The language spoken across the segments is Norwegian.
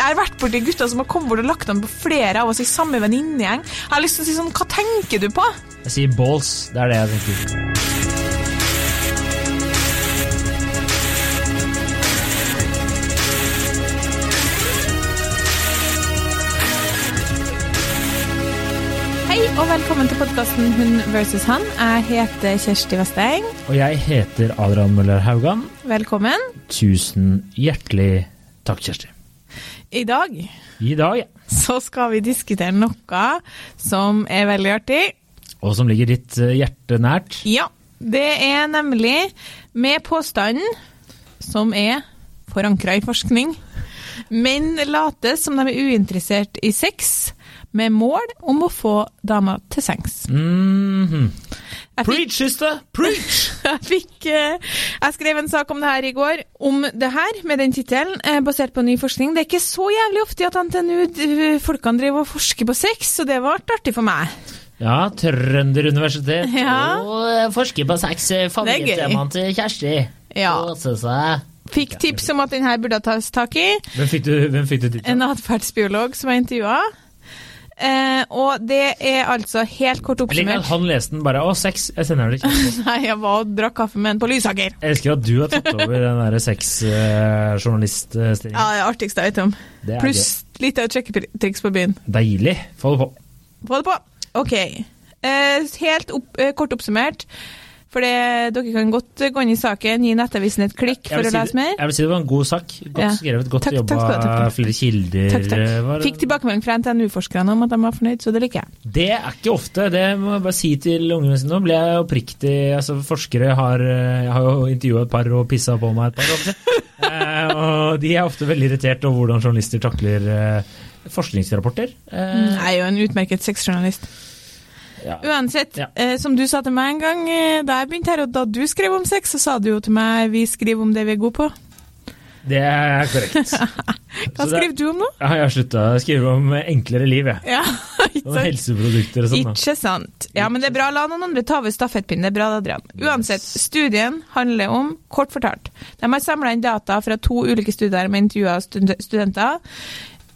Jeg har vært borti gutter som har kommet bort og lagt an på flere av oss i samme venninnegjeng. Jeg har lyst til å si sånn, hva tenker du på? Jeg sier balls. Det er det jeg tenker. Hei og velkommen til podkasten Hun versus han. Jeg heter Kjersti Vesteng. Og jeg heter Adrian Møller Haugan. Velkommen. Tusen hjertelig takk, Kjersti. I dag I dag, ja. så skal vi diskutere noe som er veldig artig. Og som ligger ditt eh, hjerte nært. Ja, det er nemlig med påstanden som er forankra i forskning. Menn later som de er uinteressert i sex, med mål om å få dama til sengs. Jeg fikk, Preach, sister! Preach! jeg, fikk, eh, jeg skrev en sak om det her i går, om det her, med den tittelen, eh, basert på ny forskning. Det er ikke så jævlig ofte at NTNU-folkene driver og forsker på sex, så det ble artig for meg. Ja, Trønderuniversitet Ja. og eh, forsker på sex. eh, Favorittemaene til Kjersti. Ja. Kose seg. Fikk tips om at den her burde tas tak i. Hvem fikk du, hvem fikk du dit? En atferdsbiolog som jeg intervjua. Eh, og det er altså helt kort oppsummert han leste den bare Å, sex! Jeg sender det ikke. Nei, jeg var og drakk kaffe med en på Lysaker. Jeg elsker at du har tatt over den der sexjournaliststillingen. Ja, det er artigste jeg vet om. Pluss litt av sjekketriks på byen. Deilig. Få det på. Få det på. OK. Eh, helt opp, eh, kort oppsummert. For dere kan godt gå inn i saken, gi Nettavisen et klikk for vil å si lese mer. Jeg vil si det var en god sak. Godt Ja. skrevet, godt Takk, jobba. takk, takk. Flere kilder. Takk, takk. eh, Fikk tilbakemelding fra NTNU-forskerne om at de var fornøyd, så det liker jeg. Det er ikke ofte. Det må jeg bare si til ungene sine. Nå ble jeg oppriktig altså Forskere har eh, Jeg har jo intervjua et par og pissa på meg et par eh, og de er ofte veldig irritert over hvordan journalister takler eh, forskningsrapporter. Eh, Jeg er jo en utmerket sexjournalist. Ja. Uansett, Ja. eh, som du sa til meg en gang eh, da jeg begynte her, og da du skrev om sex, så sa du jo til meg vi skriver om det vi er gode på. Det er korrekt. Hva skriver du om nå? Ja, jeg har slutta å skrive om enklere liv, jeg. Ja, ikke sant? helseprodukter og sånn. Ikke sant. Ja, men det er bra. La noen andre ta over stafettpinnen. Det er bra, Adrian. Uansett, studien handler om, kort fortalt, de har samla inn data fra to ulike studier med intervjua studenter.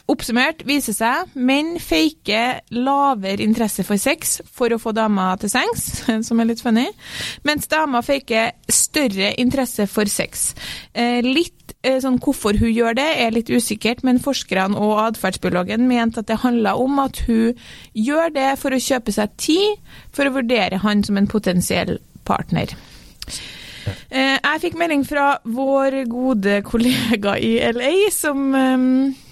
Oppsummert viser seg menn faker lavere interesse for sex for å få damer til sengs, som er litt funny, mens damer faker større interesse for sex. Eh, litt eh, sånn hvorfor hun gjør det, er litt usikkert, men forskerne og atferdsbiologen mente at det handla om at hun gjør det for å kjøpe seg tid for å vurdere han som en potensiell partner. Eh, jeg fikk melding fra vår gode kollega i LA, som eh,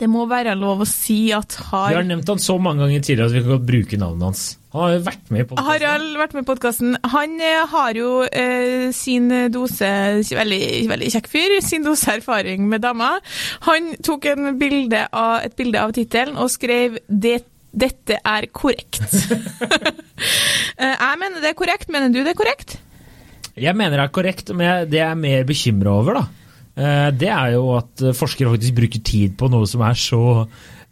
det må være lov å si at Vi har har nevnt han så mange ganger tidligere at vi kan godt bruke navnet hans. Han har jo vært med i podkasten. Harald vært med i podkasten. Han eh, har jo eh, sin dose veldig, veldig kjekk fyr, sin dose erfaring med damer. Han tok en bilde av, et bilde av tittelen og skrev det, 'Dette er korrekt'. Eh, jeg mener det er korrekt. Mener du det er korrekt? Jeg mener det er korrekt, men det jeg er mer bekymra over, da, det er jo at eh, forskere faktisk bruker tid på noe som er så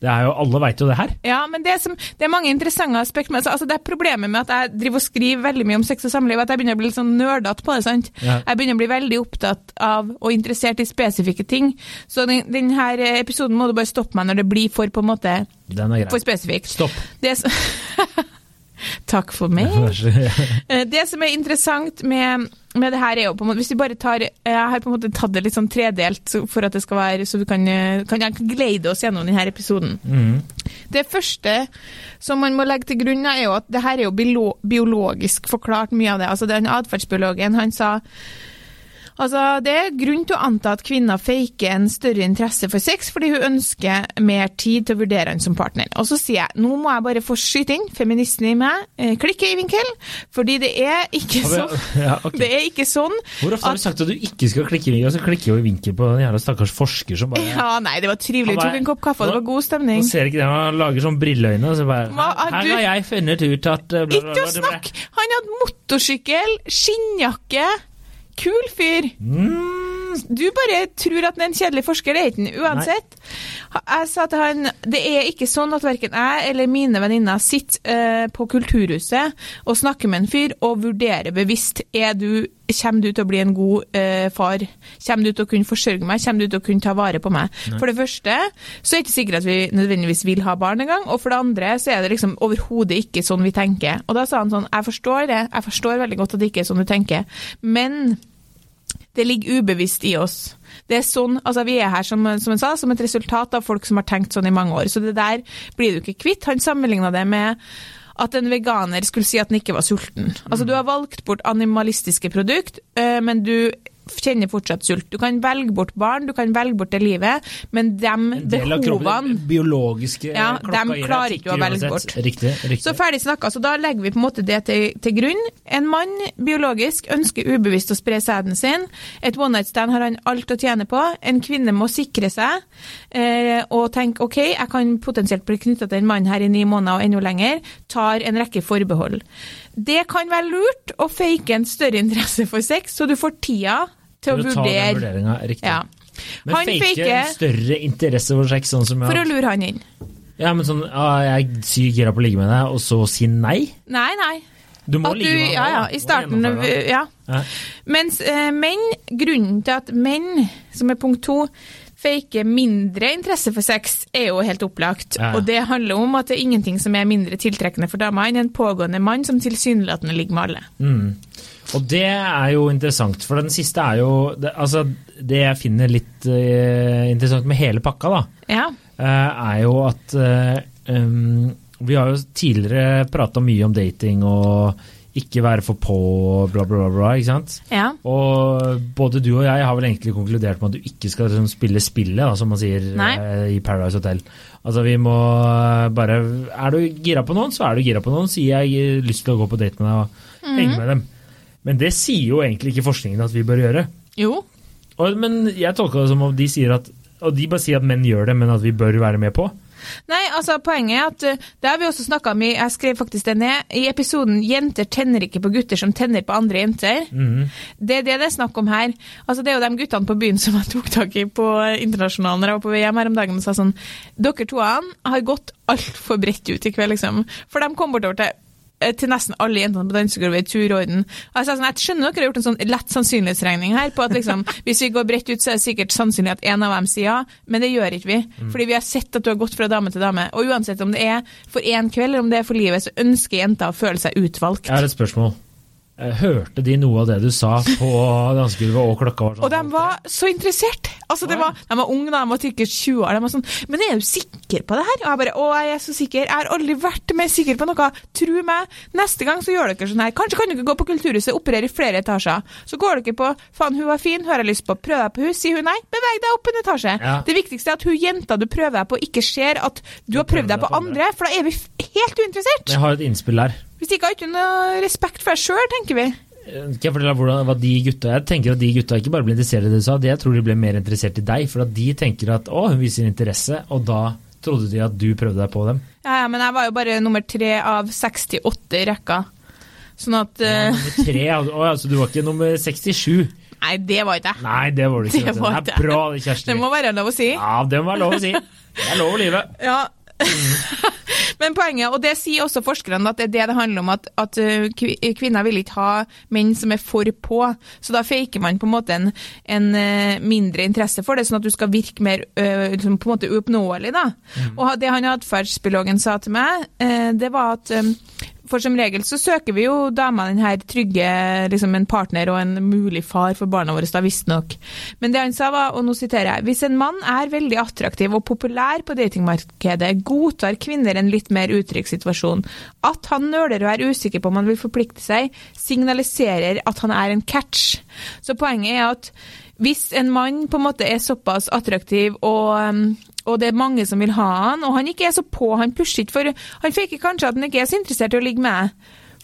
det er jo, Alle veit jo det her. Ja, men det, som, det er mange interessante aspekter Altså, altså, Det er problemet med at jeg driver og skriver veldig mye om sex og samliv, at jeg begynner å bli litt sånn nerdete på det. sant? Ja. Jeg begynner å bli veldig opptatt av og interessert i spesifikke ting. Så den, den episoden må du bare stoppe meg når det blir for på en måte Den er for grei. spesifikt. Stopp. Det som, Takk for meg. Eh, Det som er interessant med, med det her, er jo på en måte Hvis vi bare tar Jeg har på en måte tatt det litt sånn tredelt så- for at det skal være Så vi kan, eh, kan glede oss gjennom denne episoden. Mm. Det første som man må legge til grunn, er jo at det her er jo biologisk forklart mye av det. Altså Den atferdsbiologen han sa Altså, Det er grunn til å anta at kvinner faker en større interesse for sex fordi hun ønsker mer tid til å vurdere han som partner. Og så sier jeg, nå må jeg bare få skyte inn, feministen i meg klikke i vinkel, fordi det er ikke sånn. ja, okay. Det er ikke sånn Hvor ofte har du sagt at du ikke skal klikke i vinkel? Og så klikker jo i vinkel på den jævla stakkars forsker som bare Ja, nei, det var trivelig. Vi tok en kopp kaffe, og det var god stemning. Nå ser ikke det, Han lager sånn brilleøyne og så bare Hva har Her du- har jeg funnet ut at bla, bla, bla, Ikke å snakke! Han hadde motorsykkel, skinnjakke, kul fyr. Mm, Du bare tror at han er en kjedelig forsker, det er ikke han uansett. Jeg sa til han det er ikke sånn at verken jeg eller mine venninner sitter uh, på Kulturhuset og snakker med en fyr og vurderer bevisst er du Kommer du til å bli en god uh, far? Kommer du til å kunne forsørge meg? Kommer du til å kunne ta vare på meg? For det første så er det ikke sikkert at vi nødvendigvis vil ha barn engang, og for det andre så er det liksom overhodet ikke sånn vi tenker. Og da sa han sånn, jeg forstår det, jeg forstår veldig godt at det ikke er sånn du tenker, men det ligger ubevisst i oss. Det er sånn, altså Vi er her som, som, jeg sa, som et resultat av folk som har tenkt sånn i mange år. Så det der blir du ikke kvitt. Han sammenligna det med at en veganer skulle si at den ikke var sulten. Altså Du har valgt bort animalistiske produkt, øh, men du kjenner fortsatt sult. Du kan velge bort barn, du kan velge bort det livet, men de behovene biologiske Ja, klokka dem klarer ikke å velge bort. Riktig. riktig. Så ferdig snakka, så da legger vi på en måte det til, til grunn. En mann biologisk ønsker ubevisst å spre sæden sin. Et one night stand har han alt å tjene på. En kvinne må sikre seg eh, og tenke OK, jeg kan potensielt bli knytta til en mann her i ni måneder og enda lenger. Tar en rekke forbehold. Det kan være lurt å fake en større interesse for sex, så du får tida til å å vurdere. Ja. Men Han fake faker- en større interesse for sex, sånn som For å lure han inn. Ja, men sånn ah, Jeg er sykt gira på å ligge med deg, og så si nei? Nei, nei. Du må ligge med ja, ja, i starten, ja. Ja. Mens eh, menn, grunnen til at menn, som er punkt to, faker mindre interesse for sex, er jo helt opplagt. Ja. Og det handler om at det er ingenting som er mindre tiltrekkende for damer enn en pågående mann som tilsynelatende ligger med alle. Mm. Og det er jo interessant, for den siste er jo det, Altså, det jeg finner litt uh, interessant med hele pakka, da, Ja. uh, er jo at uh, um, Vi har jo tidligere prata mye om dating og ikke være for på, bla, bla, bla, bla, ikke sant? ja. Og både du og jeg har vel egentlig konkludert med at du ikke skal liksom, spille spillet, da, som man sier i Paradise Hotel. Altså vi må bare Er du gira på noen, så er du gira på noen. Sier jeg lyst til å gå på date med deg og Mhm. henge med dem. Men det sier jo egentlig ikke forskningen at vi bør gjøre. Jo. Og, men jeg tolker det som om de sier at Og de bare sier at menn gjør det, men at vi bør være med på. Nei, altså poenget er at uh, det har vi også snakka om Jeg skrev faktisk det ned. I episoden 'Jenter tenner ikke på gutter som tenner på andre jenter'. Mm. Det er det det er snakk om her. Altså, det er jo de guttene på byen som jeg tok tak i på internasjonalen når jeg var på VM her om dagen og sa sånn Dere toene har gått altfor bredt ut i kveld, liksom. For de kom bortover til eh, til nesten alle jentene på dansegulvet i tur og orden. Jeg sa sånn, jeg skjønner dere har gjort en sånn lett sannsynlighetsregning her, på at liksom, hvis vi går bredt ut, så er det sikkert sannsynlig at en av dem sier ja, men det gjør ikke vi. Fordi vi har sett at du har gått fra dame til dame. Og uansett om det er for én kveld eller om det er for livet, så ønsker jenter å føle seg utvalgt. Jeg har et spørsmål. Eh, Hørte de noe av det du sa på dansegulvet, og klokka var sånn? Og de var så interessert. Altså, det var, de var unge, de var sikkert 20 år. De var sånn 'Men er du sikker på det her?' Og jeg bare 'Å, jeg er så sikker. Jeg har aldri vært mer sikker på noe. Tro meg. Neste gang så gjør dere sånn her. Kanskje kan dere gå på Kulturhuset, operere i flere etasjer. Så går dere på 'Faen, hun var fin, hun har jeg lyst på. Prøv deg på hun.' Sier hun nei, beveg deg opp en etasje. Ja. Det viktigste er at hun jenta du prøver deg på, ikke ser at du har prøvd deg på andre, for da er vi helt uinteressert. Jeg har et innspill der. Hvis ikke har ikke noe respekt for deg sjøl, tenker vi. Kan jeg fortelle hvordan, hva de gutta Jeg tenker at de gutta ikke bare ble interessert i det du sa, jeg tror de ble mer interessert i deg. For at de tenker at å, hun viser interesse, og da trodde de at du prøvde deg på dem. Ja, ja, men jeg var jo bare nummer tre av 68 i rekka. Sånn at Ja, eh, nummer tre, å, så du var ikke nummer 67. Nei, det var ikke jeg. Nei, det var du ikke. Det var Det er bra, Kjersti. Det må være lov å si. Ja, det må være lov å si. Det er lov å lyve. Ja. Men poenget, og det sier også forskerne, at det er det det handler om, at, at uh, kvinner vil ikke ha menn som er for på. Så da faker man på en måte en, en uh, mindre interesse for det, sånn at du skal virke mer liksom på en måte uoppnåelig. da. Og det han atferdsbiologen sa til meg, det var at for som regel så søker vi jo damer den her trygge, liksom en partner og en mulig far for barna våre, da visstnok. Men det han sa var, og nå siterer jeg, hvis en mann er veldig attraktiv og populær på datingmarkedet, godtar kvinner en litt mer utrygg situasjon. At han nøler og er usikker på om han vil forplikte seg, signaliserer at han er en catch. Så poenget er at hvis en mann på en måte er såpass attraktiv og um, og det er mange som vil ha han, og han ikke er så på, han pusher ikke, for han faker kanskje at han ikke er så interessert i å ligge med.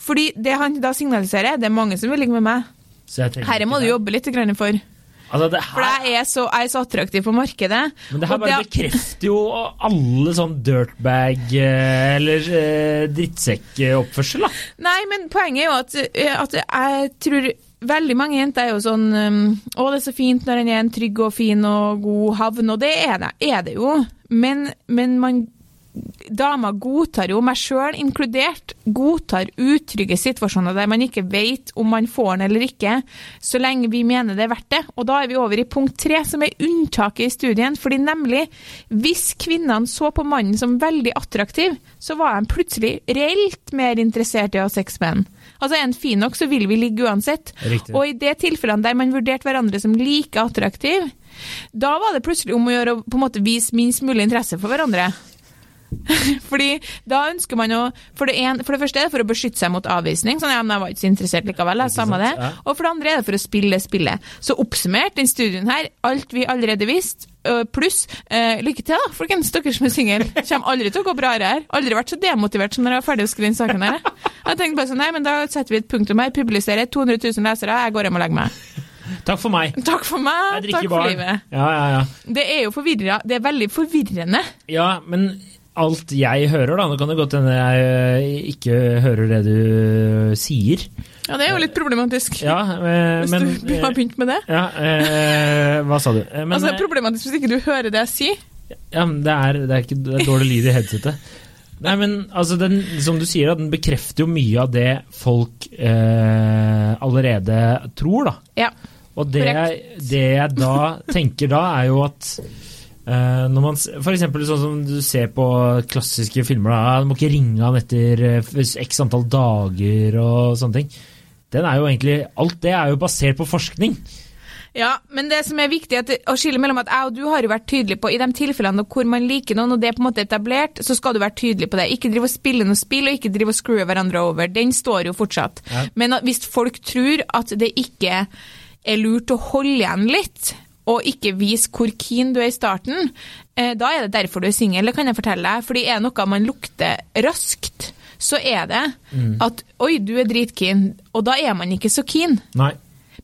Fordi det han da signaliserer, det er mange som vil ligge med meg. Så jeg Herre må du jobbe litt for. Altså, det For jeg er så, jeg er så attraktiv på markedet. men det her bare det- bekrefter jo alle sånn dirtbag- eh, eller eh, drittsekkoppførsel, da. Nei, men poenget er jo at, eh, at jeg tror veldig mange jenter er jo sånn um, Å, det er så fint når en er en trygg og fin og god havn, og det er det, er det jo. Men, men man Damer godtar jo, meg sjøl inkludert, godtar utrygge situasjoner der man ikke vet om man får den eller ikke, så lenge vi mener det er verdt det. Og da er vi over i punkt tre, som er unntaket i studien. fordi nemlig, hvis kvinnene så på mannen som veldig attraktiv, så var de plutselig reelt mer interessert i å ha sex med han. Altså, er en fin nok, så vil vi ligge uansett. Riktig. Og i det tilfellene der man vurderte hverandre som like attraktiv, da var det plutselig om å gjøre å på en måte vise minst mulig interesse for hverandre. Fordi da ønsker man jo for det, en, for det første er det for å beskytte seg mot avvisning. Sånn, ja, men jeg var ikke så interessert likevel. Jeg, samme det. Og for det andre er det for å spille spillet. Så oppsummert, den studien her, alt vi allerede visste, pluss øh, lykke til, da, folkens, dere som er single. Kommer aldri til å gå bra her. Aldri vært så demotivert som når jeg var ferdig å skrive den saken her. Jeg tenkte bare sånn, nei, men da setter vi et punktum her. Publiserer 200 000 lesere, jeg går hjem og legger meg. Takk for meg. Takk for Jeg meg, drikker takk for livet. Ja, ja, ja. Det er jo forvirra. Det er veldig forvirrende. Ja, men alt jeg hører, da Nå kan det godt hende jeg eh, ikke hører det du sier. Ja, det er jo litt problematisk. Ja, eh, Hvis men du har begynt med det. ja, eh, Hva sa du? Eh, Men, altså, det eh, er problematisk hvis ikke du hører det jeg sier. ja, men det, er, det, er ikke, det er dårlig lyd i headsetet. Nei, men altså, den, som du sier, den bekrefter jo mye av det folk eh, allerede tror, da. Ja. Og det det jeg da tenker da, er jo at eh, når man, for eksempel sånn som du ser på klassiske filmer, da, du må ikke ringe han etter eh, x antall dager og sånne ting. Den er jo egentlig, alt det er jo basert på forskning. Ja, men det som er viktig at, å skille mellom at jeg og du har jo vært tydelig på i de tilfellene hvor man liker noen, og det er på en måte etablert, så skal du være tydelig på det. Ikke drive og spille noe spill, og ikke drive og screwe hverandre over. Den står jo fortsatt. Ja. Men hvis folk tror at det ikke er lurt å holde igjen litt, og ikke vise hvor keen du er i starten, eh, da er det derfor du er singel, det kan jeg fortelle deg. Fordi er det noe man lukter raskt, så er det at oi, du er dritkeen, og da er man ikke så keen. Nei.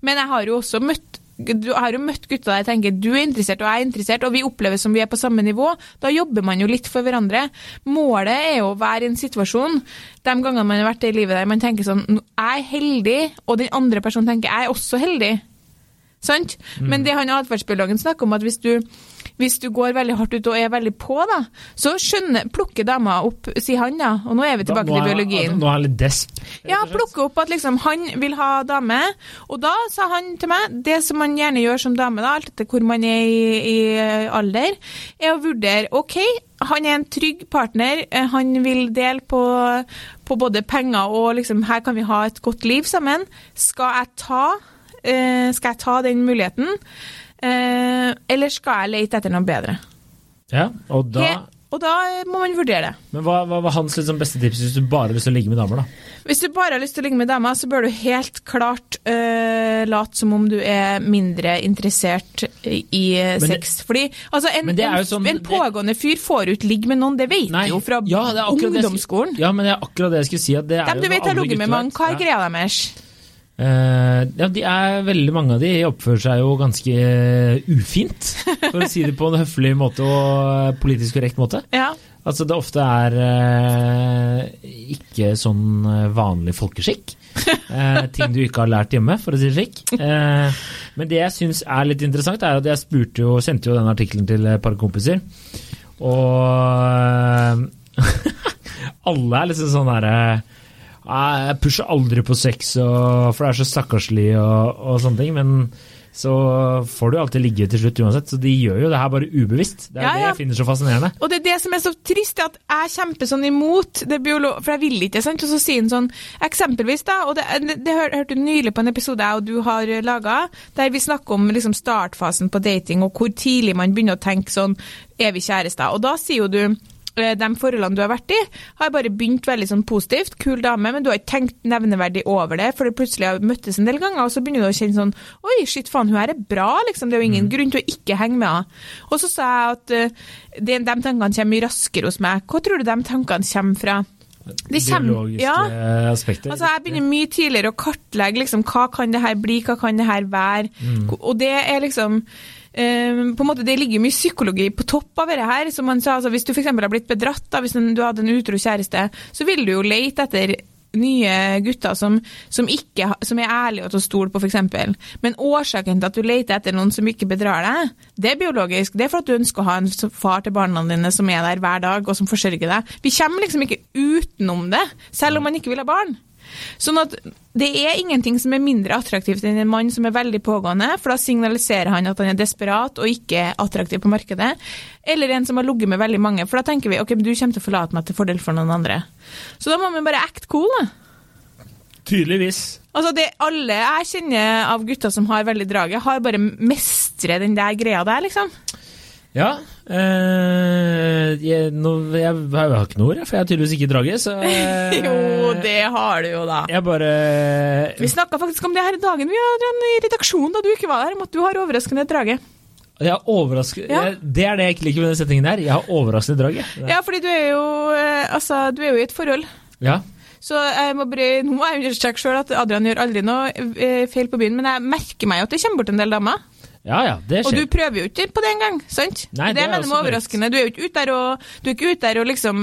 Men jeg har jo også møtt du har jo møtt gutta der jeg tenker du er interessert og jeg er interessert, og vi opplever som vi er på samme nivå. Da jobber man jo litt for hverandre. Målet er jo å være i en situasjon de gangene man har vært i livet der man tenker sånn Jeg er heldig, og den andre personen tenker jeg er også heldig. Sant? Men det han atferdsbiologen snakker om, at hvis du, hvis du går veldig hardt ut og er veldig på, da, så skjønner, plukker dama opp, sier han da, og nå er vi tilbake til biologien. Nå er han litt desp. Ja, plukker opp at liksom han vil ha dame, og da sa han til meg det som man gjerne gjør som dame, da, alt etter hvor man er i, i alder, er å vurdere OK, han er en trygg partner, eh, han vil dele på, på både penger og liksom her kan vi ha et godt liv sammen. Skal jeg ta, eh, skal jeg ta den muligheten, eh, eller skal jeg lete etter noe bedre? Ja, og da, He, og da må man vurdere det. men hva, hva var hans liksom beste tips hvis du bare har lyst til å ligge med damer, da? Hvis du bare har lyst til å ligge med damer, så bør du helt klart øh, late som om du er mindre interessert i men sex. det-. Fordi altså, en, Men det jo sånn- en pågående fyr får ut ligge med noen, det vet Nei, du jo fra ja, jeg skulle- ungdomsskolen. Ja, men det er akkurat det jeg skulle si. At det er Dem jo du vet har ligget med mange, hva er greia deres? Eh, ja, de er veldig mange av de oppfører seg jo ganske eh, ufint, for å si det på en høflig måte og politisk korrekt måte. Ja. Altså det ofte er uh, ikke sånn eh, vanlig folkeskikk. Uh, ting du ikke har lært hjemme, for å si det slik. Eh, men det jeg syns er litt interessant, er at jeg spurte jo, sendte jo den artikkelen til et par kompiser, og eh, alle er liksom sånn derre «Ah, jeg pusher aldri på sex, og, for det er så stakkarslig og, og sånne ting. Men så får du alltid ligge til slutt uansett, så de gjør jo det her bare ubevisst. Det er Ja, det jeg finner så fascinerende. Og det er det som er så trist, er at jeg kjemper sånn imot det biolog... For jeg vil ikke, sant. Og så sier han sånn Eksempelvis, da, og det, det, det hør- hørte du nylig på en episode jeg og du har laga, der vi snakker om liksom startfasen på dating, og hvor tidlig man begynner å tenke sånn Er vi kjærester? Og da sier jo du de forholdene du har vært i, har bare begynt veldig sånn positivt. Kul dame, men du har ikke tenkt nevneverdig over det, for det plutselig har møttes en del ganger, og så begynner du å kjenne sånn Oi, shit, faen, hun her er bra, liksom. Det er jo ingen grunn til å ikke henge med henne. Og så sa jeg at uh, de, de tankene kommer mye raskere hos meg. Hva tror du de tankene kommer fra? De kommer- ja. aspekter. Altså, jeg begynner mye tidligere å kartlegge liksom, hva kan det her bli, hva kan det her være. Og det er liksom eh, på en måte, Det ligger mye psykologi på topp av det her. Som man sa, altså, hvis du eksempel har blitt bedratt, da, hvis du hadde en utro kjæreste, så vil du jo lete etter nye gutter som, som, ikke, som er ærlige og til å stole på, f.eks. Men årsaken til at du leter etter noen som ikke bedrar deg, det er biologisk. Det er for at du ønsker å ha en far til barna dine som er der hver dag, og som forsørger deg. Vi kommer liksom ikke utenom det, selv om man ikke vil ha barn. Sånn at det er ingenting som er mindre attraktivt enn en mann som er veldig pågående, for da signaliserer han at han er desperat og ikke attraktiv på markedet. Eller en som har ligget med veldig mange, for da tenker vi ok, men du kommer til å forlate meg til fordel for noen andre. Så da må vi bare act cool, da. Tydeligvis. Altså det Alle jeg kjenner av gutter som har veldig draget, har bare mestret den der greia der, liksom. Ja. eh, jeg, nå, jeg, jeg har ikke noe ord, for jeg har tydeligvis ikke draget, så eh, Jo, det har du jo, da. Jeg bare Vi snakka faktisk om det her i dagen vi Adrian, i redaksjonen da du ikke var der, om at du har overraskende drage. jeg er Ja. Det er det jeg ikke liker med den settingen der. Jeg har overraskende drag. Ja, fordi du er jo eh, Altså, du er jo i et forhold. Ja. Så jeg må bare, nå må jeg understreke sjøl at Adrian gjør aldri noe eh, feil på byen, men jeg merker meg jo at det kommer bort en del damer. Ja ja, det Og du prøver jo ikke på det engang, sant? Nei, det, det er mener jeg også overraskende. Du er jo ikke ute der og, du er ikke ute der og liksom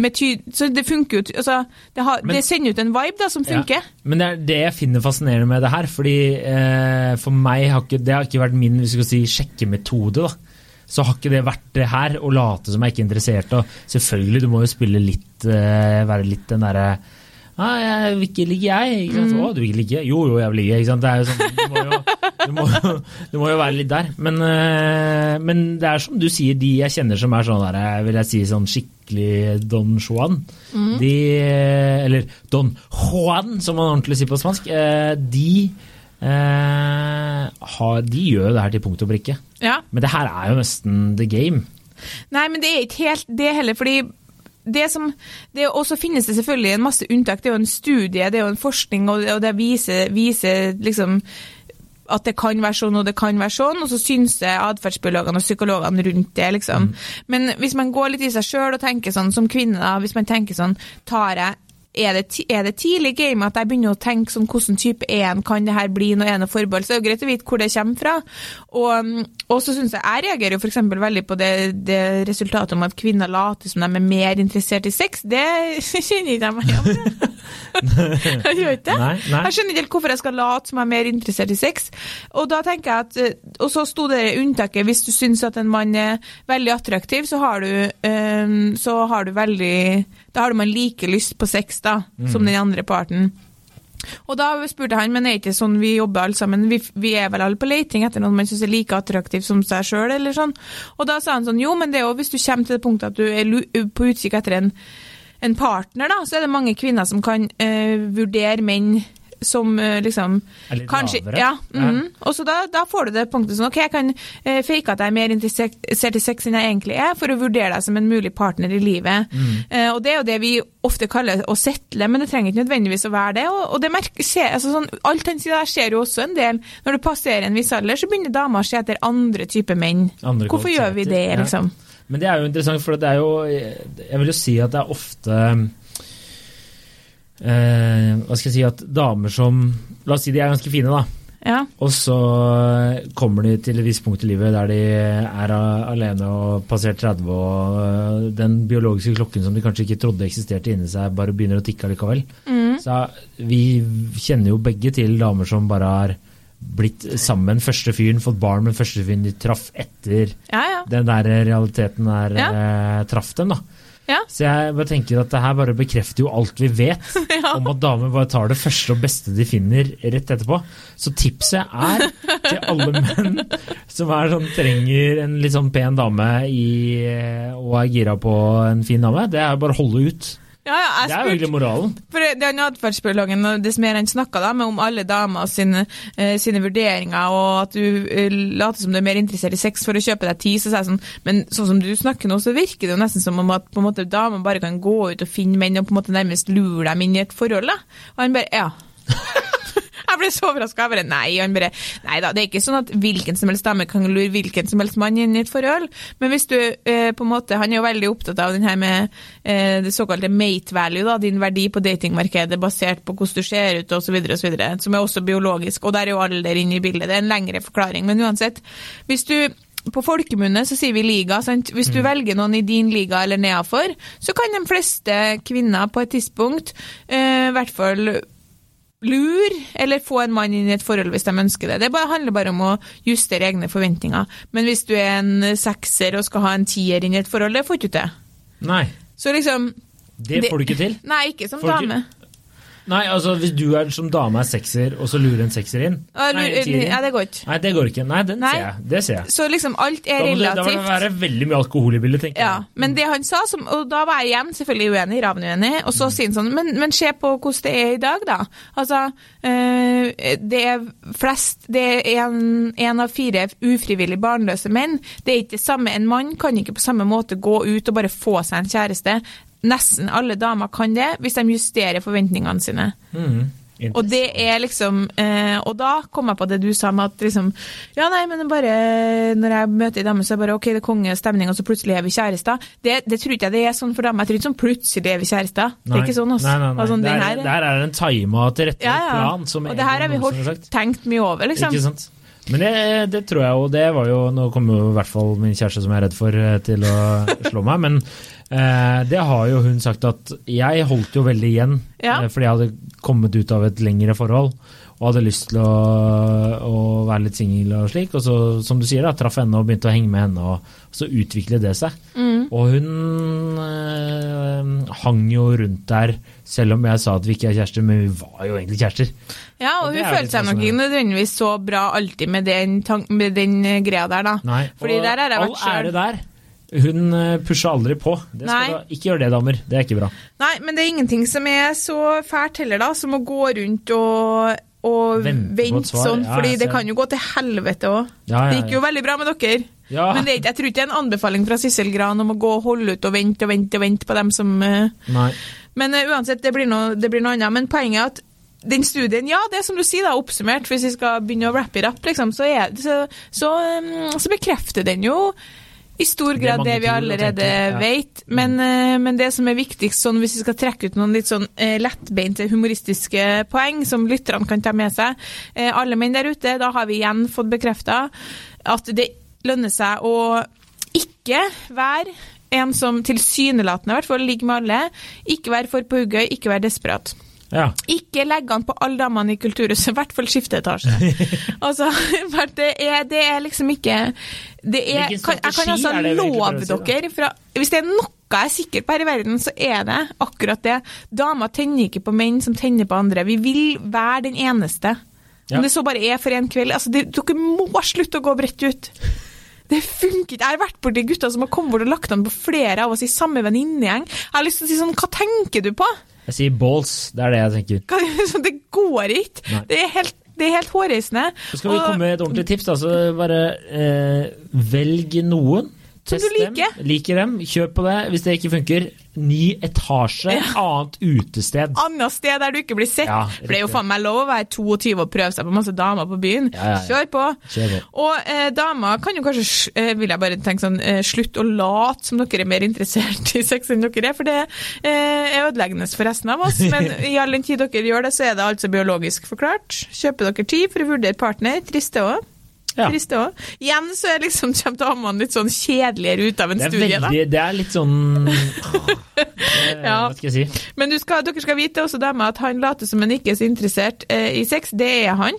med ty... Så det funker jo altså, det, har, Men- det sender ut en vibe da, som funker. Ja. Men det er det jeg finner fascinerende med det her. fordi eh, For meg har ikke det har ikke vært min hvis vi skal si, sjekkemetode. da. Så har ikke det vært det her å late som jeg ikke er interessert. Og selvfølgelig, du må jo spille litt eh, Være litt den derre ah, jeg vil ikke ligge, jeg. Ikke sant? Å, du vil ikke ligge? Jo, jo, jeg vil ligge. Ikke sant? Det er jo sånn, du, må jo, du, må jo, må jo være litt der. Men, eh, men det er som du sier, de jeg kjenner som er sånn der, eh, vil jeg si sånn skikkelig Don Juan. De, eh, eller Don Juan, som man ordentlig sier på spansk. De, de gjør jo det her til punkt og brikke. Ja. Men det her er jo nesten the game. Nei, men det er ikke helt det heller, fordi det som, det, og så finnes det selvfølgelig en masse unntak. Det er jo en studie, det er jo en forskning, og det viser, viser liksom at det kan være sånn og det kan være sånn, og så synser atferdsbiologene og psykologene rundt det. liksom. Men hvis man går litt i seg sjøl og tenker sånn som kvinne, da, hvis man tenker sånn tar jeg er det, er det tidlig i gamet at jeg begynner å tenke sånn hvordan type er en, kan det her bli noe ene forbehold? Så det er jo greit å vite hvor det kommer fra. Og, mm, og så synes jeg, jeg reagerer jo eksempel veldig på det, det resultatet om at kvinner later som de er mer interessert i sex. Det kjenner ikke jeg meg igjen i. Jeg gjør ikke det. Nei, nei. Jeg skjønner ikke helt hvorfor jeg skal late som jeg er mer interessert i sex. Og da tenker jeg at, eh, og så sto det unntaket, hvis du syns at en mann er veldig attraktiv, så har du, øh, så har du veldig, da har man like lyst på sex da, som den andre parten. Og da spurte han, men er ikke sånn vi jobber alle sammen, vi, vi er vel alle på leiting etter noen man synes er like attraktiv som seg selv, eller sånn. Og da sa han sånn, jo, men det er jo hvis du kommer til det punktet at du er på utkikk etter en, en partner, da, så er det mange kvinner som kan eh, vurdere menn som eh, liksom Er litt kanskje, lavere. Ja, Ja. mhm. og så da, da får du det punktet sånn, ok, jeg kan eh, fake at jeg er mer interessert i sex enn jeg egentlig er, for å vurdere deg som en mulig partner i livet. Mm. Eh, og det er jo det vi ofte kaller å settle, men det trenger ikke nødvendigvis å være det. Og, og det merker, se, altså sånn, alt han sier der skjer jo også en del. Når du passerer en viss alder, så begynner damer å se etter andre typer menn. Andre Hvorfor gjør vi det, liksom? ja. Men det er jo interessant, for det er jo Jeg vil jo si at det er ofte eh, Hva skal jeg si At damer som La oss si de er ganske fine, da. Ja. Og så kommer de til et visst punkt i livet der de er alene og passert 30, og øh, den biologiske klokken som de kanskje ikke trodde eksisterte inni seg, bare begynner å tikke allikevel. Mm. Så vi kjenner jo begge til damer som bare har blitt sammen med den første fyren, fått barn med den første fyren de traff etter Ja, ja. den der realiteten der Ja. eh, traff dem, da. Ja. Så jeg bare tenker at det her bare bekrefter jo alt vi vet Ja. om at damer bare tar det første og beste de finner rett etterpå. Så tipset er til alle menn som er sånn, trenger en litt sånn pen dame i, eh, og er gira på en fin dame, det er bare å holde ut. Ja, ja jeg Det er jo egentlig moralen. For det er atferdsbiologen, og dess mer han snakka om alle damer sine, eh, sine vurderinger, og at du eh, later som du er mer interessert i sex for å kjøpe deg tid, så sier jeg sånn Men sånn som du snakker nå, så virker det jo nesten som om at på en måte damer bare kan gå ut og finne menn og på en måte nærmest lure dem inn i et forhold, da. Og han bare Ja. Jeg ble så overraska. Jeg bare nei. Han bare nei da, det er ikke sånn at hvilken som helst dame kan lure hvilken som helst mann inn i et forhold. Men hvis du eh, på en måte Han er jo veldig opptatt av den her med eh, det såkalte mate value, da, din verdi på datingmarkedet basert på hvordan du ser ut osv., som er også biologisk. Og der er jo alder inne i bildet. Det er en lengre forklaring. Men uansett, hvis du på folkemunne så sier vi liga. Sant? Hvis du velger noen i din liga eller nedafor, så kan de fleste kvinner på et tidspunkt eh, i hvert fall lure, eller få en mann inn i et forhold hvis de ønsker det. Det bare, handler bare om å justere egne forventninger. Men hvis du er en sekser og skal ha en tier inn i et forhold, det får du ikke til. Nei, Så liksom det får du ikke til. Nei, ikke som dame. Nei, altså hvis du er som dame er sekser, og så lurer en sekser inn Ja, Nei. Nei, det går ikke. Nei, det går ikke. Nei, den Nei. ser jeg. Det ser jeg. Så liksom alt er Da må da må det være veldig mye alkohol i bildet, tenker Ja, jeg. men det han sa, som, og da var jeg igjen selvfølgelig uenig, ravnuenig, og så Mm. sier han sånn, men, men se på hvordan det er i dag, da. Altså, øh, det er flest, det er en, en av fire ufrivillig barnløse menn. Det er ikke det samme, en mann kan ikke på samme måte gå ut og bare få seg en kjæreste. Nesten alle damer kan det, hvis de justerer forventningene sine. Mm. Og det er liksom eh, Og da kom jeg på det du sa med at liksom Ja, nei, men bare når jeg møter ei dame, så er det bare OK, det er kongestemning, og så plutselig er vi kjærester. Det, det tror ikke jeg det er sånn for damer. Jeg tror ikke sånn plutselig er vi kjærester. Det er ikke sånn, altså. Nei, nei, nei. Altså, det, er, her- det her er en tima og tilrettelagt ja, ja. plan, som og det her har vi holdt, tenkt mye over, liksom. Ikke sant? Men det, det tror jeg jo, det var jo Nå kommer jo i hvert fall min kjæreste som jeg er redd for eh, til å slå meg, men eh, det har jo hun sagt at jeg holdt jo veldig igjen, Ja. eh, fordi jeg hadde kommet ut av et lengre forhold og hadde lyst til å, å være litt singel og slik, og så, som du sier, da, traff henne og begynte å henge med henne, og så utviklet det seg. Mm. Og hun eh, hang jo rundt der, selv om jeg sa at vi ikke er kjærester, men vi var jo egentlig kjærester. Ja, og Og hun følte seg nok fascinerende. ikke nødvendigvis så bra alltid med den, med den greia der, da. Nei, Fordi og der har jeg vært all ære sjøl. der. Hun pusher aldri på. Da, ikke gjør det, damer. Det er ikke bra. Nei, men det er ingenting som er så fælt heller, da, som å gå rundt og, og Vente sånn, Ja, fordi det kan jo gå til helvete òg. Ja, ja, Det gikk jo veldig bra med dere. Men det jeg tror ikke det er en anbefaling fra Sissel Gran om å gå og holde ut og vente og vente og vente på dem som eh, Nei. Men uh, uansett, det blir, noe, det blir noe annet. Men poenget er at den studien, ja, det er som du sier, da, oppsummert, hvis vi skal begynne å rappe it up, liksom, så, er, så, så, um, så bekrefter den jo i stor grad det, det, vi allerede ja. vet. Men, eh, men det som er viktigst, sånn, hvis vi skal trekke ut noen litt sånn eh, lettbeinte humoristiske poeng som lytterne kan ta med seg eh, Alle menn der ute, da har vi igjen fått bekrefta at det lønner seg å ikke være en som tilsynelatende i hvert fall ligger med alle. Ikke være for på hugget, ikke være desperat. Ja. Ikke legge an på alle damene i kulturhuset, i hvert fall skifte etasje. altså, det er, det er liksom ikke det er, kan, Jeg kan altså er love dere fra, Hvis det er noe jeg er sikker på her i verden, så er det akkurat det. Damer tenner ikke på menn som tenner på andre. Vi vil være den eneste. Ja. Om det så bare er for en kveld. Altså, det, dere må slutte å gå bredt ut. Det funker ikke. Jeg har vært borti gutter som har kommet bort og lagt an på flere av oss i samme venninnegjeng. Jeg har lyst til å si sånn, hva tenker du på? Jeg sier balls. Det er det jeg tenker. Det går ikke. Nei. Det er helt, det er helt hårreisende. Så skal vi komme med et ordentlig tips. Altså bare eh, velg noen. Test du liker. dem. Liker dem. Kjør på det. Hvis det ikke funker, ny etasje. Annet utested. Annet sted der du ikke blir sett. Ja, For det er jo faen meg lov å være 22 og prøve seg på masse damer på byen. Ja, ja, ja. Kjør på. Kjør på. Og eh, damer kan jo kanskje, eh, vil jeg bare tenke sånn, eh, slutt å late som dere er mer interessert i sex enn dere er, for det eh, er ødeleggende for resten av oss. Men i all den tid dere gjør det, så er det altså biologisk forklart. Kjøper dere tid for å vurdere partner. Trist det òg. Ja. Trist det òg. Igjen så er liksom, kommer damene litt sånn kjedeligere ut av en studie, veldig, det er litt sånn Ja. Hva skal jeg si? Men du skal, dere skal vite også damer, at han later som han ikke er så interessert eh, i sex. Det er han.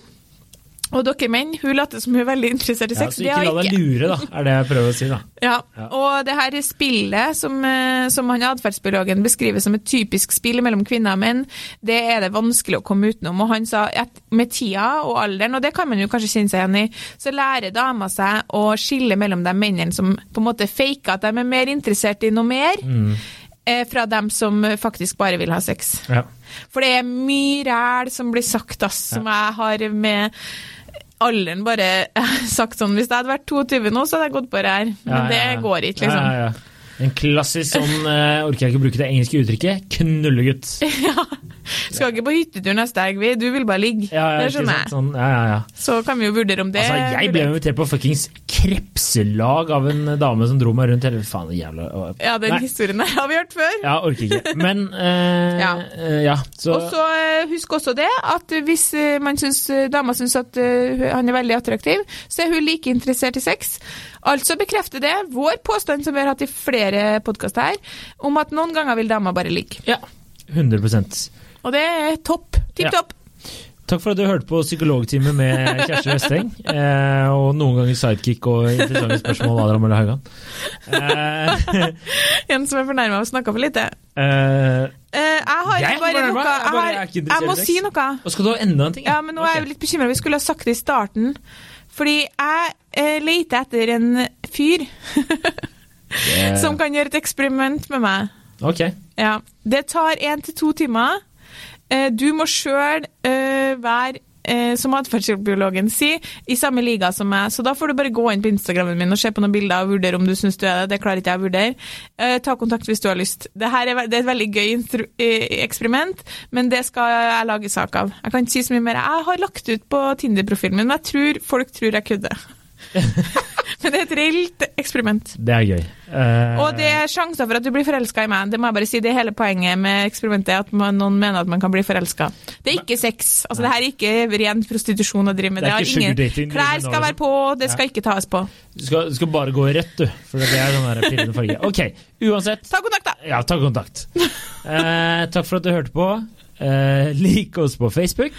Og dere menn, hun later som hun er veldig interessert i sex. Ja, så ikke la deg lure, da, er det jeg prøver å si. da. Ja. Ja. Og det her spillet som, eh, som han atferdsbiologen beskriver som et typisk spill mellom kvinner og menn, det er det vanskelig å komme utenom. Og han sa at med tida og alderen, og det kan man jo kanskje kjenne seg igjen i, så lærer dama seg å skille mellom de mennene som på en måte faker at de er mer interessert i noe mer, Mm fra dem som faktisk bare vil ha sex. Ja. For det er mye ræl som blir sagt, ass, som jeg har med alderen bare sagt sånn Hvis jeg hadde vært 22 nå, så hadde jeg gått på det her. Men Ja, ja, det går ikke, liksom. En klassisk sånn, uh, orker jeg ikke bruke det engelske uttrykket, knullegutt. Ja. Skal ikke på hyttetur neste helg, vi. Du vil bare ligge. Ja, ja, det skjønner jeg. Sånn, ja, ja, ja. Så kan vi jo vurdere om det Altså, jeg ble invitert på fuckings krepselag av en dame som dro meg rundt hele Faen, jævla Ja, den Nei. historien der har vi hørt før. Ja, orker ikke. Men uh, Ja. eh, ja, så Og så eh, husk også det, at hvis eh, man syns, eh, dama syns at uh, han er veldig attraktiv, så er hun like interessert i sex. Altså bekrefter det vår påstand som vi har hatt i flere podkaster her, om at noen ganger vil damer bare ligge. Ja. 100% Og det er topp. Tipp Ja. topp. Takk for at du hørte på Psykologtime med Kjersti Westeng. Eh, og noen ganger sidekick og interessante spørsmål av Adrian Mølle Haugan. Eh, En som er fornærma og snakka for lite. eh, Eh, jeg har Jeg bare noe Jeg har, jeg må si noe. og skal du ha enda en ting? Ja, men nå er jeg litt bekymra. Vi skulle ha sagt det i starten. Fordi jeg eh, leter etter en fyr Eh, som kan gjøre et eksperiment med meg. Ok. Ja. Det tar én til to timer. Eh, du må sjøl eh, være, eh, som atferdsbiologen sier, i samme liga som meg. Så da får du bare gå inn på Instagrammen min og se på noen bilder og vurdere om du syns du er det. Det klarer ikke jeg å vurdere. Eh, ta kontakt hvis du har lyst. Det her er, det er et veldig gøy eh, eksperiment, men det skal jeg lage sak av. Jeg kan ikke si så mye mer. Jeg har lagt ut på Tinder-profilen min, men jeg tror folk tror jeg kødder. men det er et reelt eksperiment. Det er gøy. Uh, Og det er sjanser for at du blir forelska i meg. Det må jeg bare si, det er hele poenget med eksperimentet, at man, noen mener at man kan bli forelska. Det er ikke sex. Altså, det her er ikke ren prostitusjon å drive med. Det er har ikke ingen Klær skal være på, det skal ikke tas på. du, skal, du skal bare gå i rødt, du. For det er sånn pillende farge. Ok, uansett. Ta kontakt, da! Ja, ta kontakt. Uh, takk for at du hørte på. Eh, lik oss på Facebook.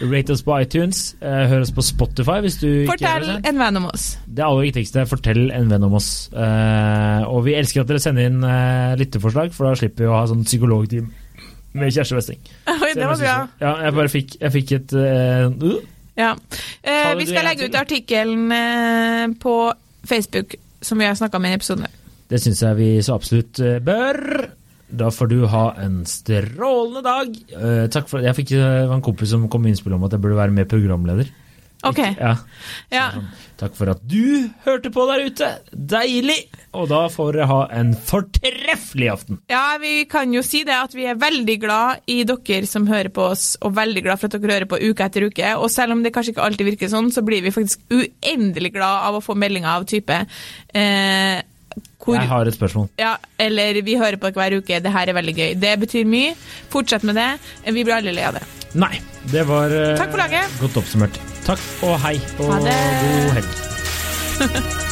Rate oss på iTunes. Uh, hør oss på Spotify hvis du ikke Fortell gjør en venn om oss. Det aller viktigste, fortell en venn om oss. Uh, og vi elsker at dere sender inn lytteforslag, for da slipper vi å ha sånn psykologteam med Kjersti Westing. Oi, det var bra. Ja, jeg bare fikk, jeg fikk et uh, Ja. Vi skal legge ut artikkelen på Facebook, som vi har snakka om i episoden. episode. Det syns jeg vi så absolutt bør. Da får du ha en strålende dag. Uh, takk for Jeg fikk uh, en kompis som kom med innspill om at jeg burde være med programleder. OK. Ja, Ja. sånn. Takk for at du hørte på der ute. Deilig! Og da får dere ha en fortreffelig aften. Ja, vi kan jo si det at vi er veldig glad i dere som hører på oss, og veldig glad for at dere hører på uke etter uke. Og selv om det kanskje ikke alltid virker sånn, så blir vi faktisk uendelig glad av å få meldinger av type eh, hvor, Jeg har et spørsmål. ja, Eller vi hører på dere hver uke, det her er veldig gøy. Det betyr mye. Fortsett med det. Vi blir alle lei av det. Nei, det var eh, Takk for laget. godt oppsummert. Takk og hei og Ha det. god helg.